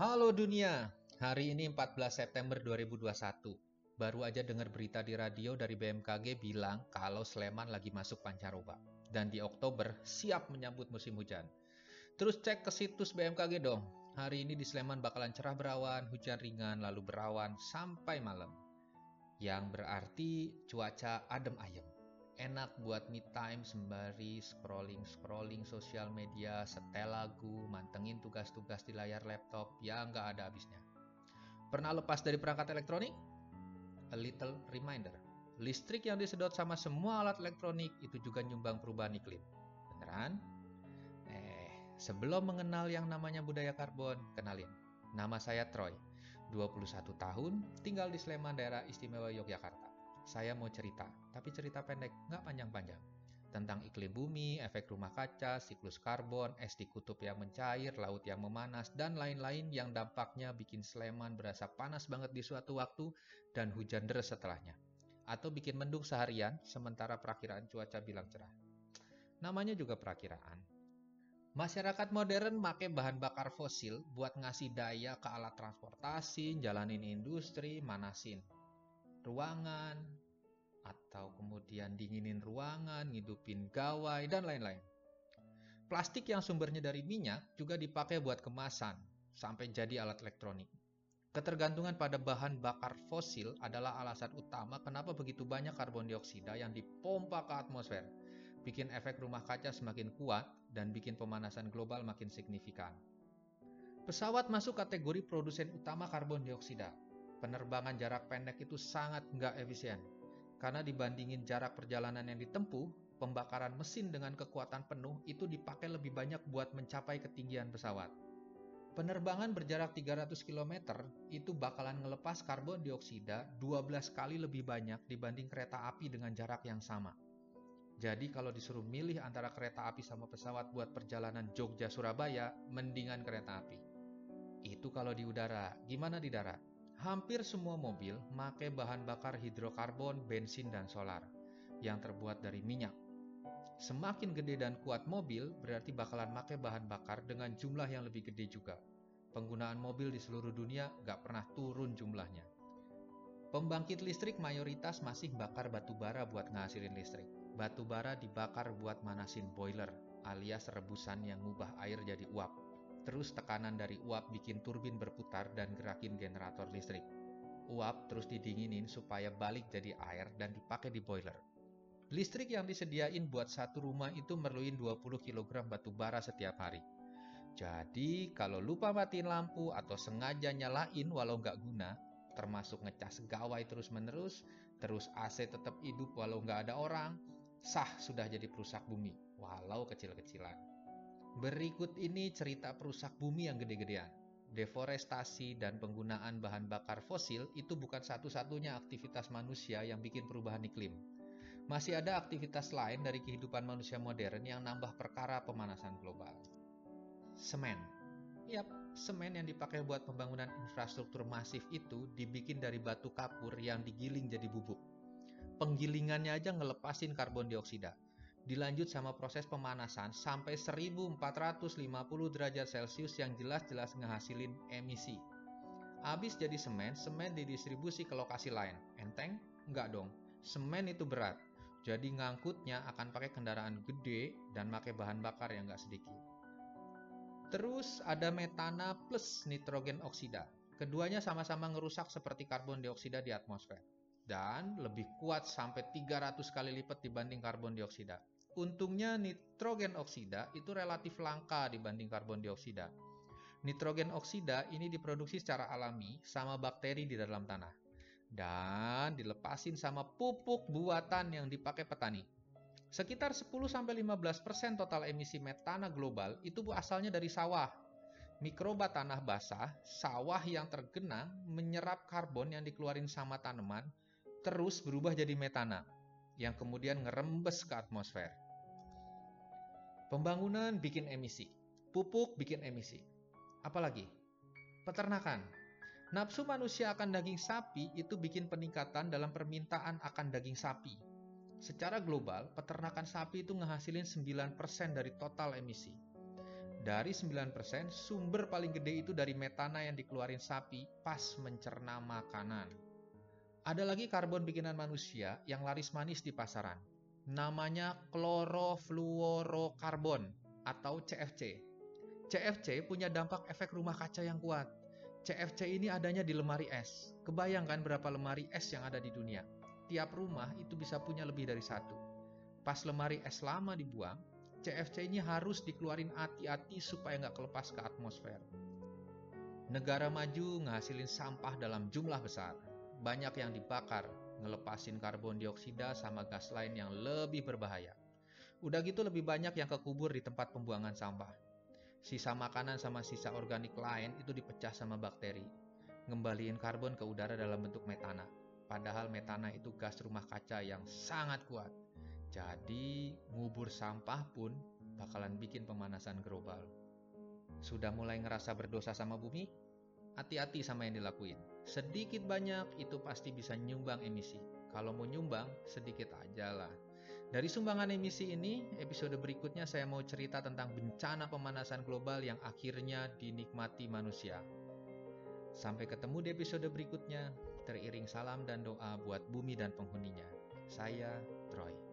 Halo dunia, hari ini 14 September 2021. Baru aja dengar berita di radio dari BMKG bilang kalau Sleman lagi masuk pancaroba. Dan di Oktober siap menyambut musim hujan. Terus cek ke situs BMKG dong. Hari ini di Sleman bakalan cerah berawan, hujan ringan, lalu berawan sampai malam. Yang berarti cuaca adem ayem enak buat me time sembari scrolling scrolling sosial media, setel lagu, mantengin tugas-tugas di layar laptop yang nggak ada habisnya. Pernah lepas dari perangkat elektronik? A little reminder. Listrik yang disedot sama semua alat elektronik itu juga nyumbang perubahan iklim. Beneran? Eh, sebelum mengenal yang namanya budaya karbon, kenalin. Nama saya Troy, 21 tahun, tinggal di Sleman, daerah istimewa Yogyakarta saya mau cerita, tapi cerita pendek, nggak panjang-panjang. Tentang iklim bumi, efek rumah kaca, siklus karbon, es di kutub yang mencair, laut yang memanas, dan lain-lain yang dampaknya bikin Sleman berasa panas banget di suatu waktu dan hujan deras setelahnya. Atau bikin mendung seharian, sementara perakiraan cuaca bilang cerah. Namanya juga perakiraan. Masyarakat modern make bahan bakar fosil buat ngasih daya ke alat transportasi, jalanin industri, manasin ruangan, atau kemudian dinginin ruangan, ngidupin gawai, dan lain-lain. Plastik yang sumbernya dari minyak juga dipakai buat kemasan, sampai jadi alat elektronik. Ketergantungan pada bahan bakar fosil adalah alasan utama kenapa begitu banyak karbon dioksida yang dipompa ke atmosfer, bikin efek rumah kaca semakin kuat dan bikin pemanasan global makin signifikan. Pesawat masuk kategori produsen utama karbon dioksida, penerbangan jarak pendek itu sangat nggak efisien. Karena dibandingin jarak perjalanan yang ditempuh, pembakaran mesin dengan kekuatan penuh itu dipakai lebih banyak buat mencapai ketinggian pesawat. Penerbangan berjarak 300 km itu bakalan ngelepas karbon dioksida 12 kali lebih banyak dibanding kereta api dengan jarak yang sama. Jadi kalau disuruh milih antara kereta api sama pesawat buat perjalanan Jogja-Surabaya, mendingan kereta api. Itu kalau di udara, gimana di darat? Hampir semua mobil make bahan bakar hidrokarbon, bensin, dan solar yang terbuat dari minyak. Semakin gede dan kuat mobil, berarti bakalan make bahan bakar dengan jumlah yang lebih gede juga. Penggunaan mobil di seluruh dunia gak pernah turun jumlahnya. Pembangkit listrik mayoritas masih bakar batu bara buat ngasilin listrik. Batu bara dibakar buat manasin boiler, alias rebusan yang ngubah air jadi uap. Terus tekanan dari uap bikin turbin berputar dan gerakin generator listrik. Uap terus didinginin supaya balik jadi air dan dipakai di boiler. Listrik yang disediain buat satu rumah itu merluin 20 kg batu bara setiap hari. Jadi, kalau lupa matiin lampu atau sengaja nyalain walau nggak guna, termasuk ngecas gawai terus-menerus, terus AC tetap hidup walau nggak ada orang, sah sudah jadi perusak bumi, walau kecil-kecilan. Berikut ini cerita perusak bumi yang gede-gedean. Deforestasi dan penggunaan bahan bakar fosil itu bukan satu-satunya aktivitas manusia yang bikin perubahan iklim. Masih ada aktivitas lain dari kehidupan manusia modern yang nambah perkara pemanasan global. Semen. Yap, semen yang dipakai buat pembangunan infrastruktur masif itu dibikin dari batu kapur yang digiling jadi bubuk. Penggilingannya aja ngelepasin karbon dioksida dilanjut sama proses pemanasan sampai 1450 derajat Celcius yang jelas-jelas ngehasilin emisi. Habis jadi semen, semen didistribusi ke lokasi lain. Enteng? Enggak dong. Semen itu berat. Jadi ngangkutnya akan pakai kendaraan gede dan pakai bahan bakar yang enggak sedikit. Terus ada metana plus nitrogen oksida. Keduanya sama-sama ngerusak seperti karbon dioksida di atmosfer dan lebih kuat sampai 300 kali lipat dibanding karbon dioksida. Untungnya nitrogen oksida itu relatif langka dibanding karbon dioksida. Nitrogen oksida ini diproduksi secara alami sama bakteri di dalam tanah dan dilepasin sama pupuk buatan yang dipakai petani. Sekitar 10-15% total emisi metana global itu asalnya dari sawah. Mikroba tanah basah, sawah yang tergenang menyerap karbon yang dikeluarin sama tanaman, terus berubah jadi metana yang kemudian ngerembes ke atmosfer. Pembangunan bikin emisi, pupuk bikin emisi. Apalagi? Peternakan. Nafsu manusia akan daging sapi itu bikin peningkatan dalam permintaan akan daging sapi. Secara global, peternakan sapi itu ngehasilin 9% dari total emisi. Dari 9%, sumber paling gede itu dari metana yang dikeluarin sapi pas mencerna makanan. Ada lagi karbon bikinan manusia yang laris manis di pasaran. Namanya klorofluorokarbon atau CFC. CFC punya dampak efek rumah kaca yang kuat. CFC ini adanya di lemari es. Kebayangkan berapa lemari es yang ada di dunia? Tiap rumah itu bisa punya lebih dari satu. Pas lemari es lama dibuang, CFC ini harus dikeluarin hati-hati supaya nggak kelepas ke atmosfer. Negara maju ngasilin sampah dalam jumlah besar. Banyak yang dibakar, ngelepasin karbon dioksida sama gas lain yang lebih berbahaya. Udah gitu lebih banyak yang kekubur di tempat pembuangan sampah. Sisa makanan sama sisa organik lain itu dipecah sama bakteri. Ngembaliin karbon ke udara dalam bentuk metana. Padahal metana itu gas rumah kaca yang sangat kuat jadi, ngubur sampah pun bakalan bikin pemanasan global. Sudah mulai ngerasa berdosa sama bumi? Hati-hati sama yang dilakuin. Sedikit banyak itu pasti bisa nyumbang emisi. Kalau mau nyumbang, sedikit aja lah. Dari sumbangan emisi ini, episode berikutnya saya mau cerita tentang bencana pemanasan global yang akhirnya dinikmati manusia. Sampai ketemu di episode berikutnya, teriring salam dan doa buat bumi dan penghuninya. Saya Troy.